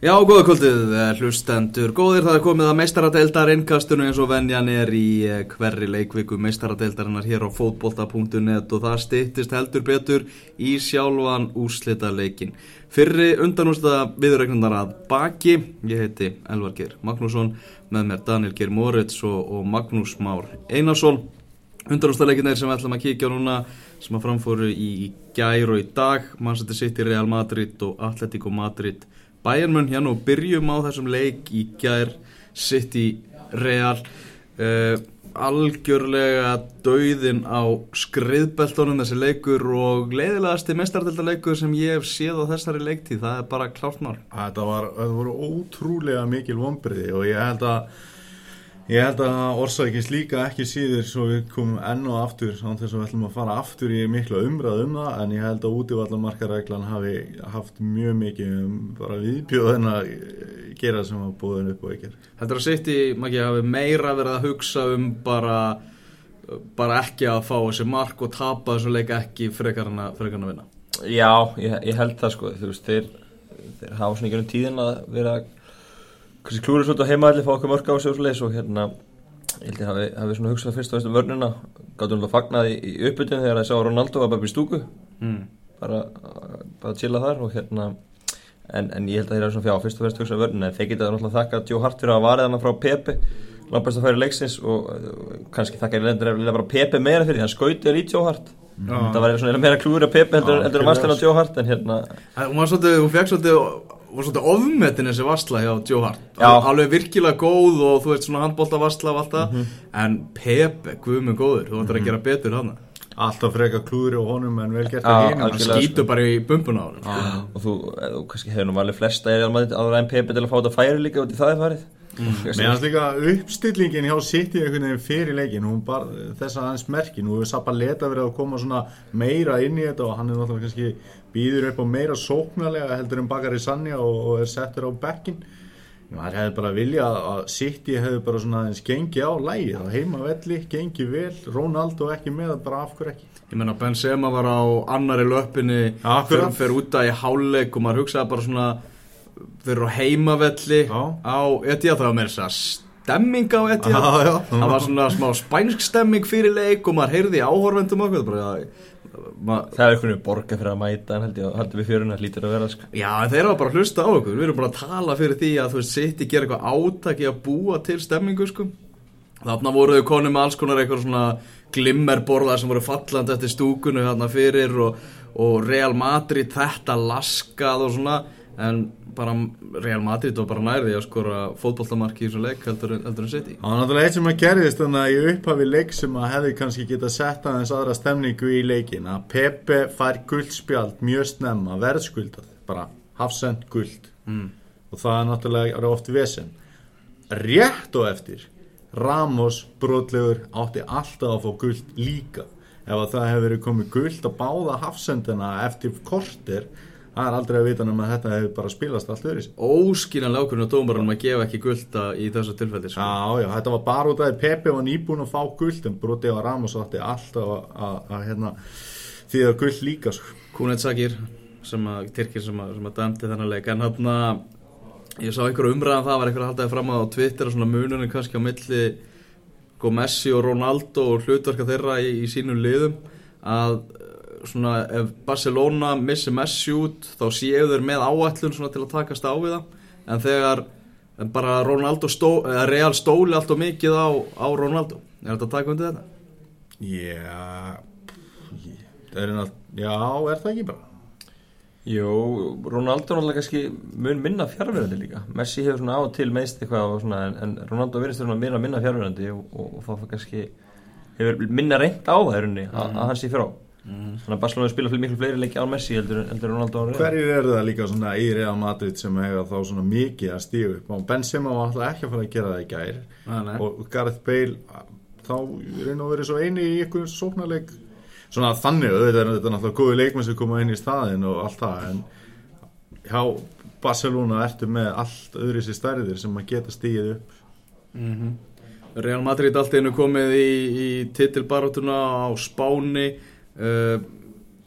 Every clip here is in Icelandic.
Já, góða kvöldið, hlustendur góðir, það er komið að meistaradeildar innkastunum eins og venjan er í eh, hverri leikviku meistaradeildarinnar hér á fótbolta.net og það stýttist heldur betur í sjálfan úslita leikin. Fyrri undanústa viðrögnundar að baki, ég heiti Elvar Geir Magnússon, með mér Daniel Geir Moritz og, og Magnús Már Einarsson. Undanústa leikin er sem við ætlum að kíkja núna sem að framfóru í gær og í dag, mannsætti sitt í Real Madrid og Atletico Madrid bæjarmunn hérna og byrjum á þessum leik í gær City Real. Uh, algjörlega dauðin á skriðbeltónum þessi leikur og leiðilegasti mestardeltarleikur sem ég hef séð á þessari leiktíð, það er bara klárt mál. Þetta var, voru ótrúlega mikil vonbriði og ég held að Ég held að orsakins líka ekki síður svo við komum enn og aftur samt þess að við ætlum að fara aftur í miklu umræð um það en ég held að útívallamarkareglan hafi haft mjög mikið um bara viðbjóðin að gera sem að búðin upp og ekki. Er að í, maður hafi meira verið að hugsa um bara, bara ekki að fá þessi mark og tapa þessu leika ekki frekar en að vinna. Já, ég, ég held það sko, þú veist, þeir, þeir hafa svona ekki um tíðin að vera að kannski klúður svolítið á heimaðli fá okkur mörg á sig og svolítið og hérna ég held ég hafi, hafi svona hugsað fyrst og fyrst um vörnuna gáttu náttúrulega fagnaði í uppbytun þegar það sá Ronaldo var bara í stúku. Mm. bara, að chilla þar og hérna en, en ég held að það er svona fjá fyrst og fyrst hugsað um vörnuna en þeir geta náttúrulega þakka Joe Hart fyrir að varða hana frá Pepe. Lampast að færi leiksins og kannski þakka ég bara Pepe meira fyrir hann skautið í Joe Hart. Mm. það var meira klúður að Pepe heldur en vastin á Joe Hart en hérna hún var svona ofmetin þessi vassla hjá Joe Hart alveg virkilega góð og þú veist svona handbólta vassla og allt það mm -hmm. en Pepe, guðmur góður, þú ættir að gera betur hann Alltaf freka klúri og honum en vel gert að hýna hann skýtur bara í bumbuna á hann sko. og þú, þú kannski hefur nú alveg flesta er alveg aðra en Pepe til að fá þetta færi líka út í það er farið. Meðan líka uppstillingin hjá City einhvern veginn fyrir leikin bara þess að hans merkin og Sabaleta verið að koma svona meira inn í þetta og hann er náttúrulega kannski býður upp á meira sóknarlega heldur en bakar í Sanja og, og er settur á bekkin það hefði bara vilja að City hefði bara svona eins gengi á lægi þá heima velli, gengi vel Ronaldo ekki með, bara af hverju ekki? Ég menna Benzema var á annari löppinni fyrir að fyrir úta í háleik og maður hugsaði bara svona þeir eru á heimavelli Já. á Etihad, það var með þess að stemming á Etihad það var svona smá spænsk stemming fyrir leik og maður heyrði áhorfendum okkur bara, Ma það er einhvern veginn borga fyrir að mæta en heldur, heldur við fjöruna lítur að vera sko. Já, þeir hafa bara hlusta á okkur við erum bara að tala fyrir því að þú veist sitt í gera eitthvað átaki að búa til stemmingu sko. þarna voruðu konu með alls konar eitthvað svona glimmerborðar sem voru falland eftir stúkunu hérna fyrir og, og Real Madrid þetta laskað og svona en bara Real Madrid var bara nærði að skora fótballtamarki í þessu leik heldur, heldur en City. Það var náttúrulega eitt sem að gerðist þannig að ég upphafi leik sem að hefði kannski geta sett aðeins aðra stemningu í leikin að Pepe fær guldspjald mjög snemma, verðskuldað bara hafsend guld mm. og það er náttúrulega oft vesen. Rétt og eftir Ramos brotlegur átti alltaf að fá guld líka. Ef að það hefur verið komið guld að báða hafsendina eftir kortir það er aldrei að vita um að þetta hefur bara spilast allt öðru Óskiljanlega ákveðin á dómarunum að gefa ekki gulda í þessu tilfelli sko. Já, já, þetta var bara út af því Pepe var nýbúin að fá guld en Broti og Ramos átti alltaf að hérna, því að guld líka sko. Kunet að, Tyrkir sem að, að dæmti þennan leik en hann að ég sá einhverju umræðan um það var einhverju að halda það fram á Twitter og svona mununum kannski á milli Messi og Ronaldo og hlutverka þeirra í, í sínum liðum að svona ef Barcelona missi Messi út þá séu þeir með áætlun svona til að takast á við það en þegar en bara Ronaldo stó, Real stóli allt og mikið á, á Ronaldo er þetta að taka undir þetta? Já það er einhvern já, er það ekki bara? Jú, Ronaldo er náttúrulega kannski mun minna fjárverðandi líka Messi hefur svona á og til meist eitthvað svona, en, en Ronaldo verðist svona minna minna fjárverðandi og, og, og það kannski hefur minna reynd á það mm. að hann sé frá Mm. Þannig að Barcelona spila miklu fleiri leiki á Messi heldur en Ronaldo á Hverjir eru það líka svona í Real Madrid sem hefur þá svona mikið að stígu upp og Benzema var alltaf ekki að fara að gera það í gær. Ah, og Gareth Bale þá reyna að vera svo eini í ykkur sóknarleik. Svona þannig auðvitað er þetta náttúrulega góði leikmenn sem koma inn í staðin og allt það en hjá Barcelona ertu með allt öðru sér stærðir sem maður geta stígið upp. Mm -hmm. Real Madrid allt einu komið í, í titilbarótuna á Spáni uh,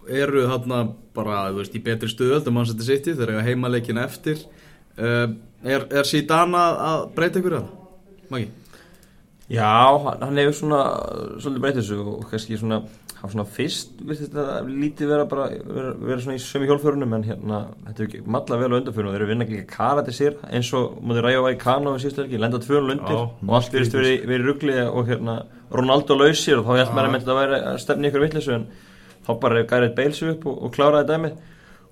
eru þarna bara veist, í betri stöðöld um mannsætti sitti þegar heimaleikin eftir. Uh, er, er síðan að, breyta ykkur að Maggi? Já, hann, hefur svona svolítið breytið þessu og kannski svona svona fyrst, þetta lítið vera bara, vera, vera svona í sömu hjólförunum en hérna, þetta er matla vel á undarförunum og þeir eru vinna ekki karate sér eins og mútið ræða á í kano við síðustu ekki, lenda tvölu undir Já, og allt verist verið veri ruggli og hérna Ronaldo lausir og þá held maður að þetta væri að stefni ykkur vittlisu en þá bara er Gareth Bale sig upp og, og kláraði dæmið.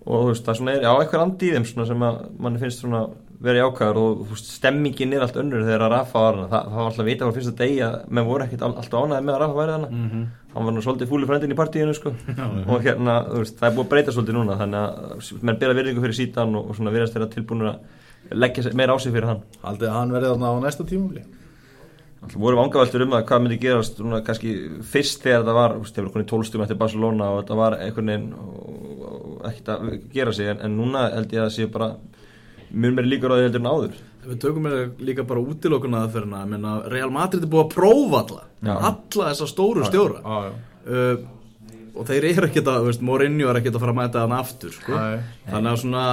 Og þú veist, það svona er á eitthvað andi í þeim svona sem að mann finnst svona verið ákvæður og þú veist, stemmingin er allt önnur þegar að Rafa var hana, það, það var alltaf að vita á fyrsta degi að menn voru ekkert all, alltaf ánæði með að Rafa væri hana Mm -hmm. hann var nú svolítið fúli frendin í partíinu sko. Og hérna, þú veist, það er búið að breyta svolítið núna þannig að menn bera virðingu fyrir sítan og, og svona virðast þeirra tilbúinur að leggja meira á sig fyrir hann. Haldið að hann verði þarna á næsta tímuli Það voru vangaveltur um það hvað myndi gerast svona, kannski fyrst þegar þetta var þeir voru tólstum eftir Barcelona og þetta var einhvern veginn ekkert að gera sig en, en núna held ég að það sé bara mjög meiri líkur á því heldur en áður Við tökum með líka bara útilokuna aðferðina, ég meina Real Madrid er búið að prófa alla, Já. alla þessa stóru stjóra Já, já uh, og þeir eru ekkert að, Mourinho er ekkert að fara að mæta hann aftur, sko. Þannig að svona,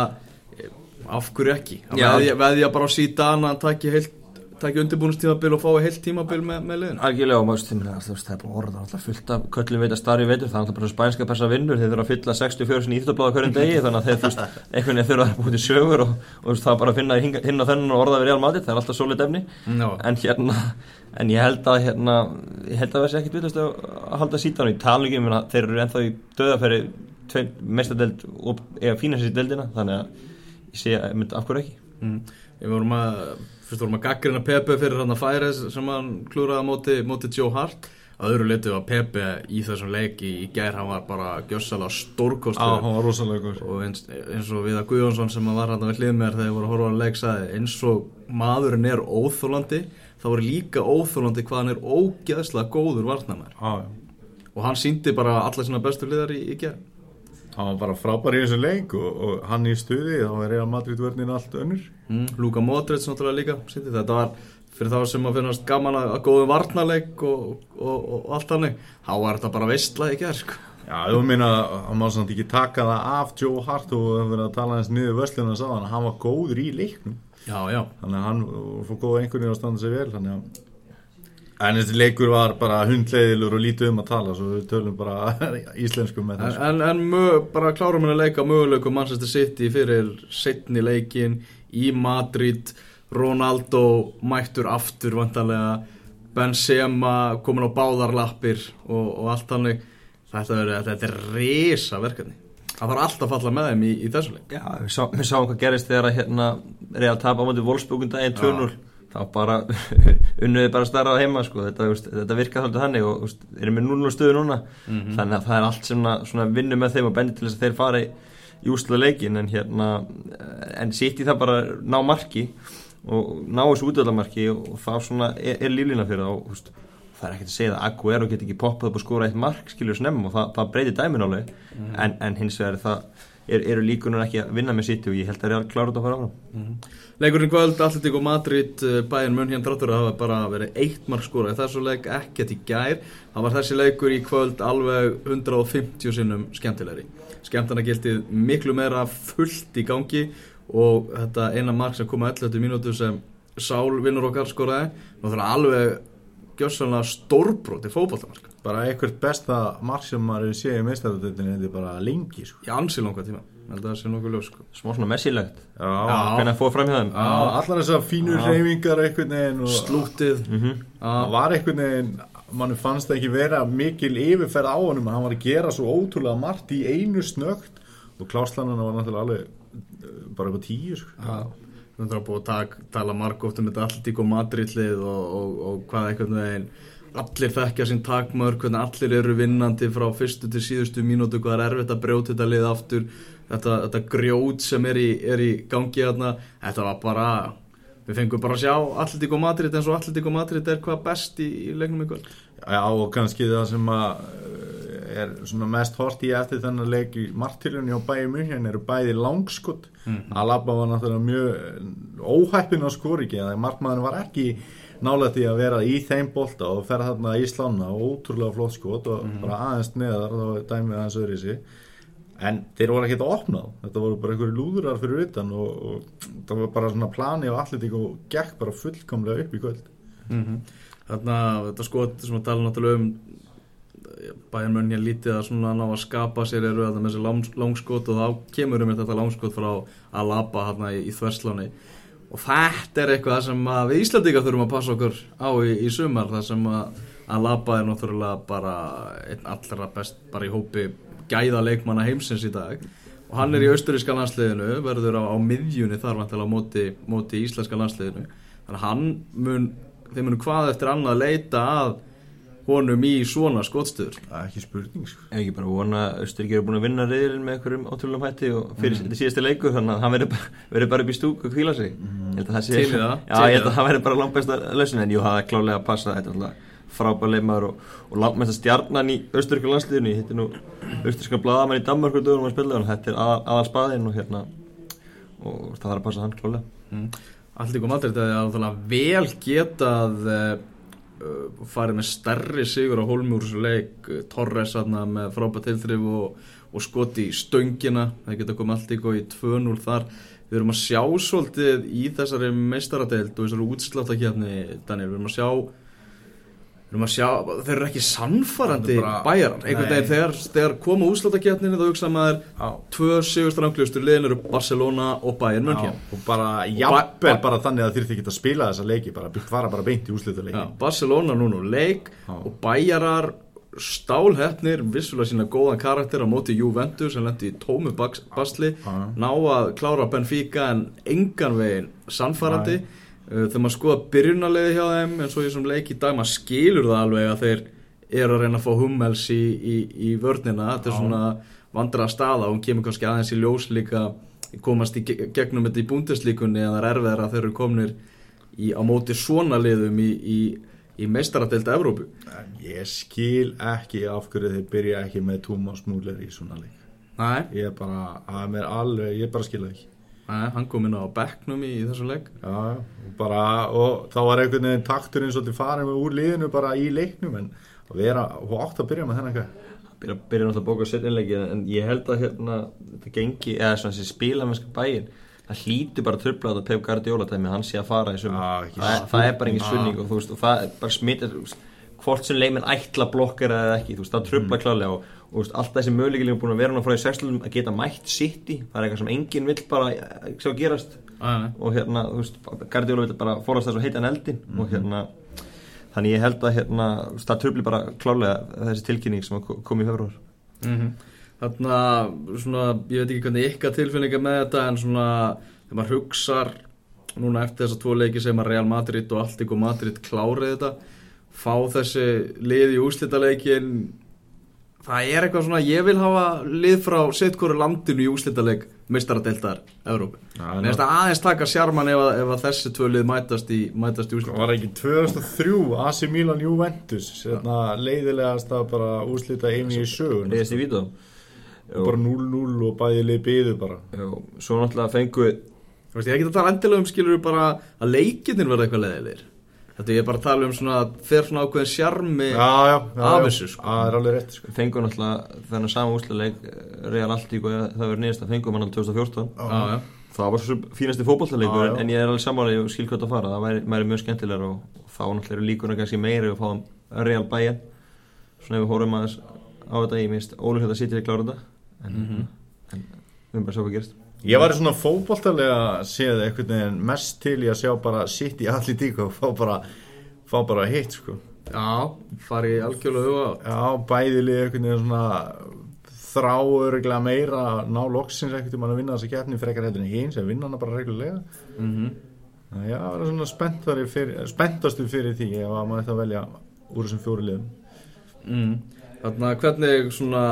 eh, af hverju ekki? Að Já. veðja, veðja bara á síðan að taki, heilt, taki undirbúinustímabil og fái heilt tímabil með, með liðinu. Algjörlega og þú veist, það er búin að orða það er alltaf fullt af köllum veit að starri veitur, það er alltaf bara spænska persa vinnur, þeir þurfa að fylla 64 sinni íþjóðbláða hverjum degi, þannig að þeir, veist, einhvern veginn þurfa að búið sögur og, og það bara að finna hinn og þennan og orða við real matið, það er alltaf svolít efni, Já. en hérna, en ég held að, hérna, ég held að það sé ekkit vitast að að halda sítan í talningum, en þeir eru ennþá í döðafæri mestadeld og eða fínast í deldina, þannig að ég sé, mynd, af hverju ekki? Mm. Við vorum að, fyrst vorum að gaggrina Pepe fyrir hann að færa sem hann klúraði móti, móti Joe Hart. Að öðru letu að Pepe í þessum leiki í gær hann var bara gjössalega var rosalega góð og eins, eins og Viðar Guðjónsson sem var hann við hlið mér þegar voru að horfa á leik sagði eins og maðurinn er óþólandi þá er líka óþólandi hvað hann er ógeðslega góður varnamær Já, já og hann síndi bara alla sína bestu liðar í, í gerð Hann var bara frábær í þessu leik og, og hann í stuði þá er Real Madrid vörnin allt önnur. Mm, Luka Modric náttúrulega líka síndi þetta var fyrir þá sem að finnast gaman að, að góðu varnarleik og, og, og, allt hannig þá var þetta bara veistla í gerð sko. Já, þú meina að hann má samt ekki taka það af Joe Hart og við verið að tala hans niður vösluna og sáðan hann var góður í leiknum. Já, já, þannig að hann fór góða einhvern veginn að standa sig vel þannig að En þessi leikur var bara hundleiðilur og lítið um að tala svo við tölum bara íslensku með En, þessu. en, en mö, bara klárum henni að leika möguleikum Manchester City fyrir setni leikin í Madrid. Ronaldo mættur aftur vantarlega Benzema komin á báðarlappir og, og allt hannig þetta, þetta er risa verkefni það þarf alltaf að falla með þeim í, í þessu leik. Já, við, sá, við sáum hvað gerist þegar að hérna Real tap á móti Wolfsburgun daginn 2-0 þá bara unnuði bara starrað heima sko. þetta, veist, þetta virka svolítið þannig og veist, erum við núna stöðu núna. Þannig að það er allt sem að, vinnu með þeim og bendi til þess að þeir fara í, úsla leikin en hérna en sitt í það bara ná marki og ná þessu útöðlamarki og, og það svona er, er líflina fyrir það og veist, það er ekkert að segja að Aguero get ekki poppað upp og skora eitt mark skiljur snemm og það, það breytir dæmin alveg. En, en hins vegar er það er, eru líkunar ekki að vinna með sitt og ég held að Real klára þetta að fara áfram. Leikurinn kvöld, Atletico Madrid eh, bæinn mun hérna dráttur að hafa bara verið eitt mark skora í þessu leik ekkert í gær. Það var þessi leikur í kvöld alveg 150 sinnum skemmtilegri. Skemmtarnagiltið miklu meira fullt í gangi og þetta eina mark sem kom að 11 mínútu sem Sál vinnur okkar skoraði náttúrulega alveg gjössanlega stórbrót í fótballtamark Bara eitthvað besta marg sem maður sé í meistaröldinni þetta er bara lengi sko. í ansi langa tíma, að það sé nokkuð ljós sko. smá svona messilegt Já, hvernig að fóða fram hjá þeim allar þessar fínu Já. hreyfingar einhvern veginn og slútið Mhm. það var einhvern veginn mann fannst ekki vera mikil yfirferð á honum hann var að gera svo ótrúlega margt í einu snögt og kláslanana var náttúrulega alveg eh, bara eitthvað tíu sko. Já, við þurfum að að tala margótt um þetta Alltík og Madridlið og, og, og hvað einhvern veginn allir þekkja sín takmörk, hvernig allir eru vinnandi frá fyrstu til síðustu mínútu hvað er erfitt að brjóta þetta lið aftur þetta, þetta grjót sem er í, er í gangi þarna, þetta var bara við fengum bara að sjá Alltík og Madrid eins og Alltík og Madrid er hvað best í, í leiknum í kvöld. Já og kannski það sem að eh, er svona mest hort í eftir þennan leik í martilunni á bæði mjög eru bæði langskott Alaba var náttúrulega mjög óhæppin á skóringi að markmaðurinn var ekki nálega því að vera í þeim bolta og ferða þarna í slána ótrúlega flott skot og bara aðeins neðar þá er dæmið aðeins öðru í sig en þeir voru ekki að opna þá. Þetta voru bara einhverju lúðurar fyrir utan og, og það var bara svona plani á allir og gekk bara fullkomlega upp í kvöld. Mm Þannig að þetta skot sem að tala náttúrulega um bæjar mönn hér lítið að svona ná að skapa sér eru þetta með þessi langs, langskot og þá kemur um þetta langskot frá Alaba hérna í, í þversláni og þetta er eitthvað sem að við Íslandíka þurfum að passa okkur á í, í sumar þar sem að Alaba er náttúrulega bara einn allra best bara í hópi gæða leikmanna heimsins í dag. Og hann er í austuríska landsliðinu verður á, á miðjunni þar vantilega á móti, móti íslenska landsliðinu. Þannig að hann mun þeir munu hvað eftir annað að leita að honum í svona skotstuður það er ekki spurning sko. Ef ekki bara vona að Östuríki eru búin að vinna reyðilinn með einhverjum ótrúlega hætti og fyrir mm. þetta síðasti leikur þannig að hann verður bara, upp í stúk og kvíla sig mm. ég held að það sé Til í það, Já, ég held að það verður bara langt besta lausin en jú, það er klálega að passa þetta er alltaf frábær leimar og, og langt mesta stjarnan í Östuríka landsliðinu ég hitti nú Östuríska bladamann í Danmark og dögum að spila þetta er aðal, spaðinn og hérna og það þarf að passa hann klálega Mm. Alltík og Madrid hefði alveg vel getað uh, farið með stærri sigur á Holmjúrsleik uh, Torres aðna með frábært tilþrif og, og skoti í stöngina. Það geta komið alltík og í 2-0 þar. Við erum að sjá svolítið í þessari meistaradeild og þessari útsláttakjarni Daniel, við erum að sjá að sjá, þeir eru ekki sannfarandi bæjar, einhvern Nei. veginn þegar, þegar koma útsláttakjarninu þá hugsa maður Já. tvö sigurstrangljustur liðin eru Barcelona og Bayern München. Og bara jafnvel bara þannig að þyrfti ekki að spila þessa leiki bara fara bara beint í úslita leiki Já, Barcelona núna leik Já. og bæjarar stálhefnir vissulega sína góðan karakter á móti Juventus sem lendi í tómu basli ná að klára Benfica en engan veginn sannfarandi uh, þegar maður skoða byrjunarleiði hjá þeim eins og í þessum leik í dag maður skilur það alveg að þeir eru að reyna að fá hummels í, í, í vörnina. Þetta er svona vandra staða og hún kemur kannski aðeins í ljós líka komast í ge- gegnum þetta í búndeslíkunni en það er erfiðar að þeir eru komnir í, á móti svona liðum í, í, í meistaradelda Evrópu. En ég skil ekki af hverju þeir byrja ekki með Thomas Müller í svona leik. Nei, ég er bara, að mér alveg, ég bara skil það ekki nei, hann kom inn á bekknum í, í þessum leik Já, bara, og þá var einhvern veginn takturinn svolítið farin með úr liðinu bara í leiknum en að vera, og átt að byrja með þennan hvað byrja, byrja náttúrulega að bóka setnileggi en ég held að hérna þetta gengi, eða svona þessi spilamennska bæin það hlýtur bara að tröfla þetta Pep Guardiola dæmi, hann sé að fara í sumar Já, ekki það, það er bara engin Já. spurning og, þú veist, og það er bara veist, hvort sem leiminn ætla blokkera eða ekki þú veist, það tröfla Mm. klálega og, og þú veist, allt þessi möguleikilegum búin að vera núna frá í sexlunum að geta mætt sitt í það er eitthvað sem enginn vill bara eh, sjá gerast. Nei, og hérna, þú veist, Guardiola vil bara forast þess að heita en eldin Mhm. og hérna þannig ég held að hérna, það tröfli bara klálega þessi tilkynning sem að kom í februar. Mm Þannig að svona, ég veit ekki hvernig ykkar tilfinninga með þetta en svona þegar maður hugsar núna eftir þessa tvo leiki sem að Real Madrid og Alltík Madrid klárið þetta fá þessi lið í úslitaleikin það er eitthvað svona ég vil hafa lið frá sitt hverju landinu í úslitaleik meistaradeildar Evrópu. Já, Mér finnst það aðeins taka sjarman ef, að- ef að þessi tvö lið mætast í, mætast í Það úslita var ekki 2003 AC Milan Juventus hérna, leiðilegast að bara úslita einu í sögun reyðist í vídó og bara 0-0 og bæði lið byðu bara. Svo náttúrulega fengu Þú veist, ég er ekki að tala endilega um skilur bara að leikirnir verða eitthvað leðilegir Þetta ég er bara að tala um svona þeir svona ákveðin sjarmi já, já, já, Af já. þessu, sko. það er alveg rétt sko. fengu náttúrulega þennan sama úsleik Real Alltík og það verður nýjast að fengum hann alveg 2014 Já, já, það var svo fínasti fótballtaleikur Já, já. en ég er alveg sammála ég skil hvað það fara það væri, væri mjög skemmtilegur og, þá náttúrulega eru líkuna kannski meiri og fáum Real Bayern svona ef við hórum aðeins á þetta ég minnst ólíkt að sitja í klára þetta en, Mhm. en við erum bara að sjá hvað gerist ég var svona fótboltalega séð einhvern veginn mest til í að sjá bara sitt í allir dík og fá bara, fá bara hitt sko. já fari algjörlega huga á já, bæði lið einhvern veginn svona þrá öruglega meira að ná loksins einhvern veginn að vinna þessa keppni frekar heldur en hinn sem vinna hana bara reglulega mm -hmm. Já, það er svona spenntari fyrir, spenntastu fyrir því ef að maður ætti að velja úr þessum fjóri liðum. mm. Þannig að hvernig svona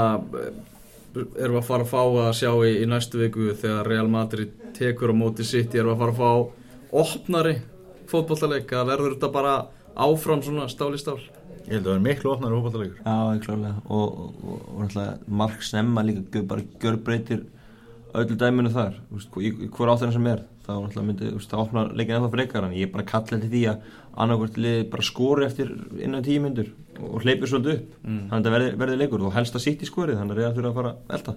erum við að fara að fá að sjá í, í næstu viku þegar Real Madrid tekur á móti sitt erum við að fara að fá opnari fótballtaleik að verður þetta bara áfram svona stál í stál? Ég held að það er miklu opnari fótballtalegur. Já, ég klálega og, og, og, og náttúrulega Mark Snemma líka bara gjörbreytir öllu dæminu þar. Hver átturinn sem er þá náttúrulega myndi, það opna leikin ennþá frekar. En ég er bara kalla til því að annarkvært liði bara skori eftir innan tíu myndur og hleypir svolítið upp Mm. þannig að verði, verði leikur og helst að sitt í skorið þannig að reyða þurfa að fara að elda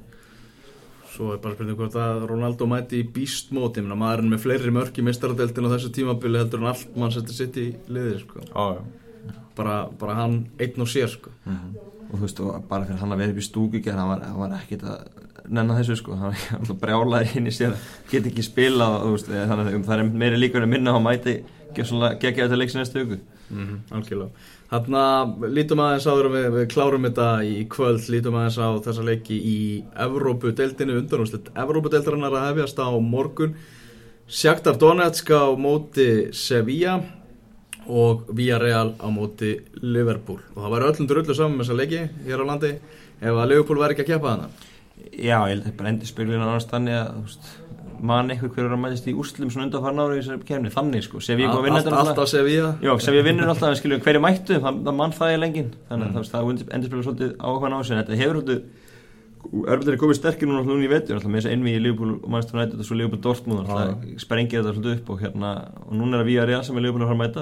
Svo er bara spurning hvort að Ronaldo mæti í býstmóti maðurinn með fleiri mörk í mistaradeldin á þessu tímabili heldur en allt mann setur sitt í liðið sko. Já. bara, bara hann einn og sér sko. og þú veist, og bara fyrir hann að vera upp í stúku hann var, hann var ekkit að nenna þessu sko, hann var alltaf brjálaði inn í sér get ekki spila og, veist, þannig að það er meiri líkur að minna að hann mæti gegja þetta leiks næstu viku mm -hmm, Þannig að lítum aðeins áður við, við klárum þetta í kvöld, lítum aðeins á þessa leiki í Evrópu-deltinu undanúslitt. Evrópu-deltarinnar að hefjast á morgun, Sjaktar Donetsk á móti Sevilla og Villarreal á móti Liverpool. Og það var öllum drullu saman með þessa leiki hér á landi ef að Liverpool væri ekki að keppa hana. Já, ég held að það bara endur spilinu annars þannig að, mann eitthvað hverju er að mætist í úrslim svona undanfarn ára í þessari kemni, þannig sko. Sevilla All, all, Alltaf Sevilla. Já, Sevilla vinnur alltaf, en skilju hverju mættu? Það, það mann það í lengin, þannig að mm. það endur spila svolítið á sig, þetta hefur Örfnir er komið sterkir núna núna í vetur alltaf með þessu envi í Liverpool og Manchester United og svo Liverpool Dortmund alltaf sprengið þetta svolítið upp og hérna og núna er að Villarreal sem er Liverpool að fara að mæta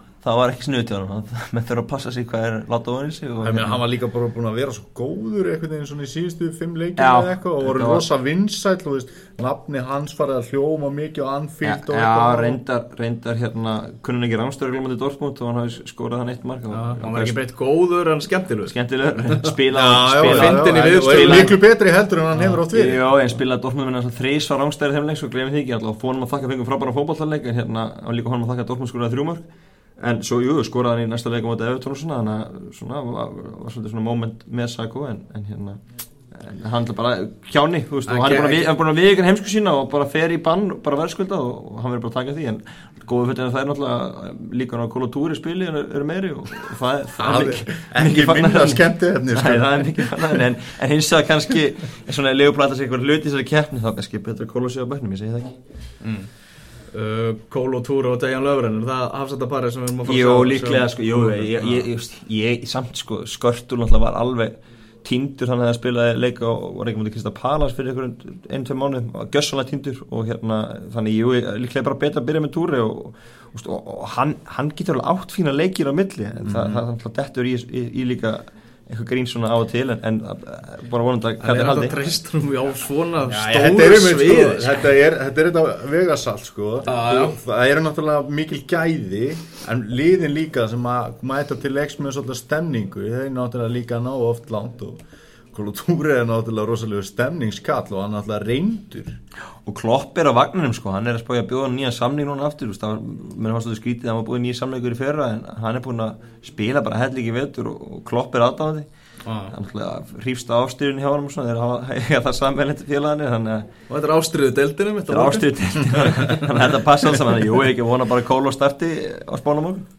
það var ekki snuðt í hann með þurfa að passa sig hvað er láta ofan í sig Hann hérna. var líka bara búin að vera svo góður eitthvað eins og í síðustu fimm leikinu eða eitthvað og voru rosa vinsæl og veist, nafni hans farið að hljóma mikið og anfílt Já, já reyndar, reyndar hérna kunni ekki rámstöru glumandi Dortmund og hann hafi skórað hann eitt mark. Já, hann var ekki breytt góður en skemmtilegur. Skemmtilegur, spila og miklu betri heldur en hann hefur átt við. Já, en spilaði Dortmund með þrís ekki, að en að svo jú, skoraði hann í næsta leikum á Evertón og svona, að svona var, var svolítið svona moment með Sago en, en hérna, en hann er bara hjáni, þú veist, og hann er búin að viðkvæða heimsku sína og bara fer í bann bara verðskulda og, og hann verður bara að taka því en góðu fyrir það er náttúrulega líka á kolotúri spili en eru meiri og, það, það er ekki minna skemmti efni sko. það er mikið fagnar en, en hins vegar kannski svona leifuplæta sig eitthvað hluti í þessari keppni þá kannski betur kolosíu á bæknum, ég segi það ekki mm. Uh, Kól og Túra og Dejan Löfren það hafsættaparið sem við erum að fara að sjá Jú, líklega, sko, jú, ég, ég, ég, ég samt, sko, skörtur náttúrulega var alveg týndur þannig að það spilaði leika og var ekki mútið Krista Pallas fyrir einhverjum einn-tvei mánu, gössanlega týndur og hérna, þannig, jú, líklega bara betra að byrja með Túri og, og, og, og hann, hann getur alveg átt fína leikir á milli, mm -hmm. það, það, það dettur í, í, í líka eitthvað grín svona á og til en, en bara vonandi að hvað er haldi. Það er treystum á svona já, stóru svið sko, Þetta er þetta vegasalt sko. Ah, það eru náttúrulega mikil gæði en liðin líka sem að mæta til leiks með svolítið stemningu þeir náttúrulega líka ná oft langt og Kolotúri er náttúrulega rosalega stemningskall og hann er náttúrulega reyndur. Og Klopp er á vagninum sko, hann er að spója að bjóða nýja samning núna aftur, það var, mér fannst þetta skrítið að hann var búið nýja samningur í fyrra en hann er búin að spila bara helliki vettur og Klopp er aðdáðandi ah. hann er hrífst ástyrjun hjá hann og þeir hafa það samveilindi félagani og þetta er ástyrjuðu deildinu þetta er ástyrjuðu deildinu þannig að þetta passa alls saman, jú, ég ekki vona bara kól og starti á spánum okkur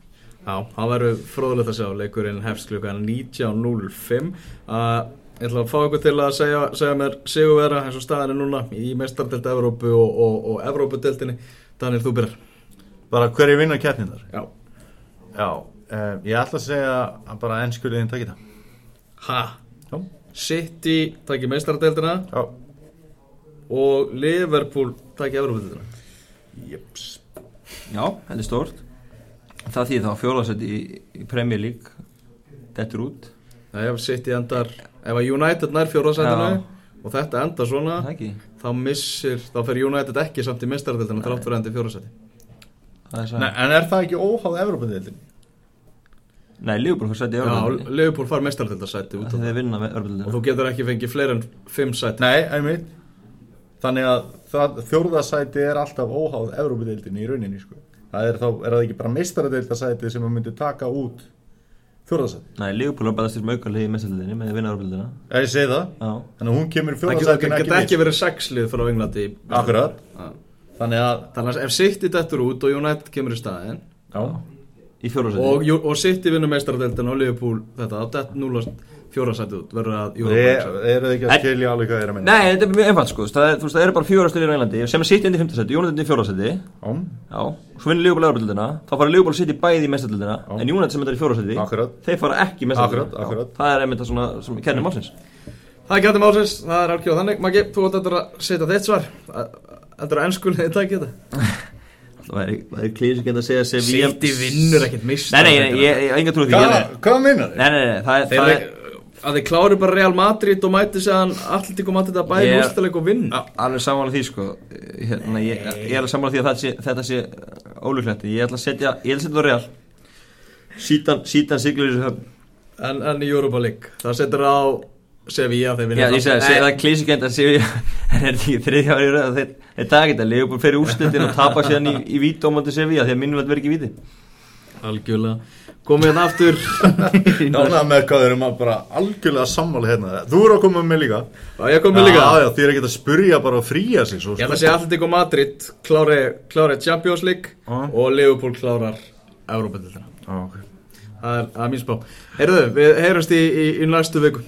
Já, það verður fróðilegt að sjá. Leikurinn hefst klukkan 19.05 að Ég ætla að fá ykkur til að segja, segja mér sigurvera eins og staðinu núna í mestardelt Evrópu og, og, og Evrópudeltinni. Daniel, þú byrjar. Bara hverju vinnar keppnindar? Já. Já, um, ég ætla að segja að bara ennskuliðin takkir það. Ha? Já. City takkir mestardeltina. Já. Og Liverpool takkir Evrópudeltina. Jöps. Já, þetta er stórt. Það þýð þá fjólasett í, í Premier League. Dettur út. Það hefur City endar ef að United nær fjóraðsætinu og þetta enda svona þá missir, þá fer United ekki samt í mistarðildinu þrátt fyrir endi fjóraðsæti En er það ekki óháð Evropadeildin? Nei, Leopold far sæti í Evropadeildin Já, Leopold far mistarðildarsæti og þú getur ekki fengið fleiri en fimm sæti. Nei, einmitt. Þannig að fjóraðsæti er alltaf óháð Evropadeildin í rauninni sko. Það er, þá, er það ekki bara mistarðildarsæti sem maður myndi taka út Fjórðarsæti? Nei, Leopold bæðast til mögulega í mestarliðinni með vinnararfjöldina Ég segi það, Já. þannig að hún kemur fjórðarsæti Það geta ekki verið sexlið frá Englandi. Akkurat. Þannig að, þannig að ef City dettur út og United kemur í staðin Já, í fjórðarsæti Og, og City vinnur mestarliðina og Leopold þetta, þetta núlast fjórasætið út verður að Er það ekki að skilja alveg hvað það er að minna? Nei, þetta er mjög einfalt sko. Það, veist, það eru bara fjórasætið í Englandi sem er sitt indi í fymtasæti, Jónat indi í fjórasæti Já, svo vinnir Leopold aðrabildina þá fara Leopold sitt í bæði í mestaldina en Jónat sem er í fjórasæti, þeir fara ekki í mestaldina Það er einmitt það sem kennir málsins. Það er kennir málsins, það er alveg þannig. Maggi, þú ætti að setja þitt svar. Heldur að ennskulegði takk þetta? Það væri, væri klísik að segja City vinnur ekkert Nei, mistar nei, ég hef enga trú á því. Hvað, minnar þið? Nei, nei, nei, það er, Þeir að þeir klári bara Real Madrid og mæti segðan Atletico Madrid að bæði Ég- úrstæðleik og vinn alveg sammála því sko. Hérna, ég, ég er sammála því að þetta sé, þetta sé ólíklegt. Ég ætla að setja, ég ætla að setja það real. Sítan, sítan siglur í þessu höfn. En, en í Europa League Það setur á Sevilla þeir vinna Já, ég segi, Nei, segi það er klísikend að séu en er þetta ekki þriðja ári í röð þeir, þeir taka þetta, Leopold fer í úrslitin og tapa síðan í, í víti ómöndu Sevilla því að minnum þetta ekki í víti Algjörlega. Komið hérna aftur. Nána með hvað þeir eru maður bara algjörlega sammála hérna. Þú eru að koma með líka. Já, ég kom með líka. Já, já, þið eru ekki að spurja bara og fría sig Ég ætla að segja Atletico Madrid klári, klári Champions League Já. og Liverpool klárar Európa-dildina Já, ok. Það er, það er mín spá. Heyrðu, við heyrumst í, í, í næstu viku